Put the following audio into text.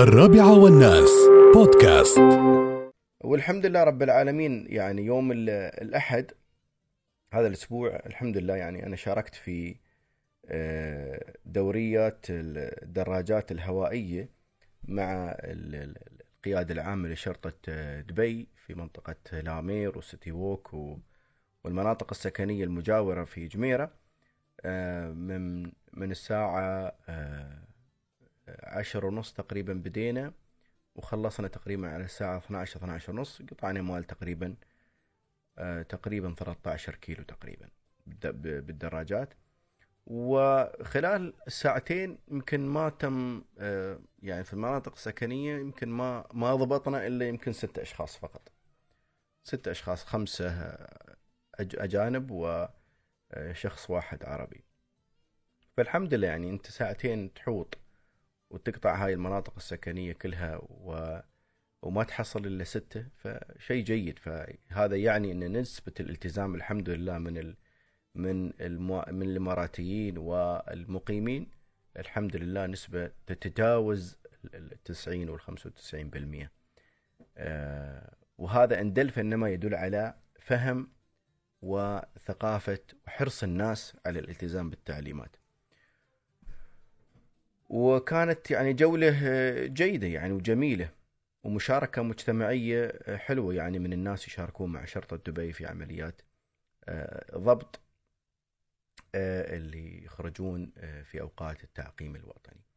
الرابعة والناس. بودكاست. والحمد لله رب العالمين. يعني يوم ال- الأحد هذا الأسبوع الحمد لله يعني أنا شاركت في آه، دوريات الدراجات الهوائية مع ال- ال- القيادة العامة لشرطة آه، دبي في منطقة لامير وسيتي ووك والمناطق السكنية المجاورة في جميرة آه، من من الساعة عشر ونص تقريبا بدينا وخلصنا تقريبا على الساعة 12 12 ونص قطعنا مال تقريبا آه تقريبا 13 كيلو تقريبا بالدراجات. وخلال الساعتين يمكن ما تم آه يعني في المناطق السكنية يمكن ما ما ضبطنا إلا يمكن ستة أشخاص فقط. ستة أشخاص خمسة آه، أج- أجانب وشخص واحد عربي. فالحمد لله يعني أنت ساعتين تحوط وتقطع هاي المناطق السكنية كلها و... وما تحصل إلا ستة فشيء جيد. فهذا يعني أن نسبة الالتزام الحمد لله من ال... من المو... من الإماراتيين والمقيمين الحمد لله نسبة تتجاوز التسعين والخمسة وتسعين بالمية. آه، وهذا إن دل فإنما يدل على فهم وثقافة وحرص الناس على الالتزام بالتعليمات. وكانت يعني جولة آه، جيدة يعني وجميلة ومشاركة مجتمعية آه، حلوة يعني من الناس يشاركون مع شرطة دبي في عمليات آه، ضبط اللي يخرجون في أوقات التعقيم الوطني.